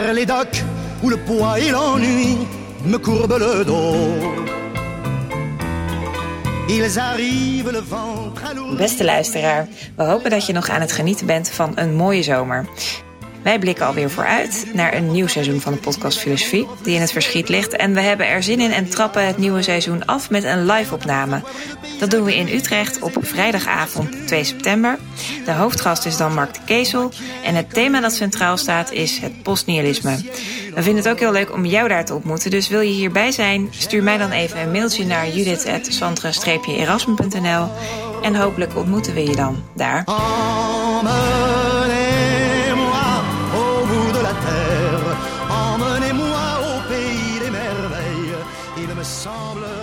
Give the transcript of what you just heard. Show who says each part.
Speaker 1: les docks où le poids et l'ennui me courbent le dos.
Speaker 2: Beste luisteraar, we hopen dat je nog aan het genieten bent van een mooie zomer. Wij blikken alweer vooruit naar een nieuw seizoen van de podcast Filosofie, die in het verschiet ligt. En we hebben er zin in en trappen het nieuwe seizoen af met een live-opname. Dat doen we in Utrecht op vrijdagavond 2 september. De hoofdgast is dan Mark de Keesel. En het thema dat centraal staat is het postnihilisme. We vinden het ook heel leuk om jou daar te ontmoeten. Dus wil je hierbij zijn, stuur mij dan even een mailtje naar judith.santre-erasmus.nl. En hopelijk ontmoeten we je dan daar.
Speaker 1: semble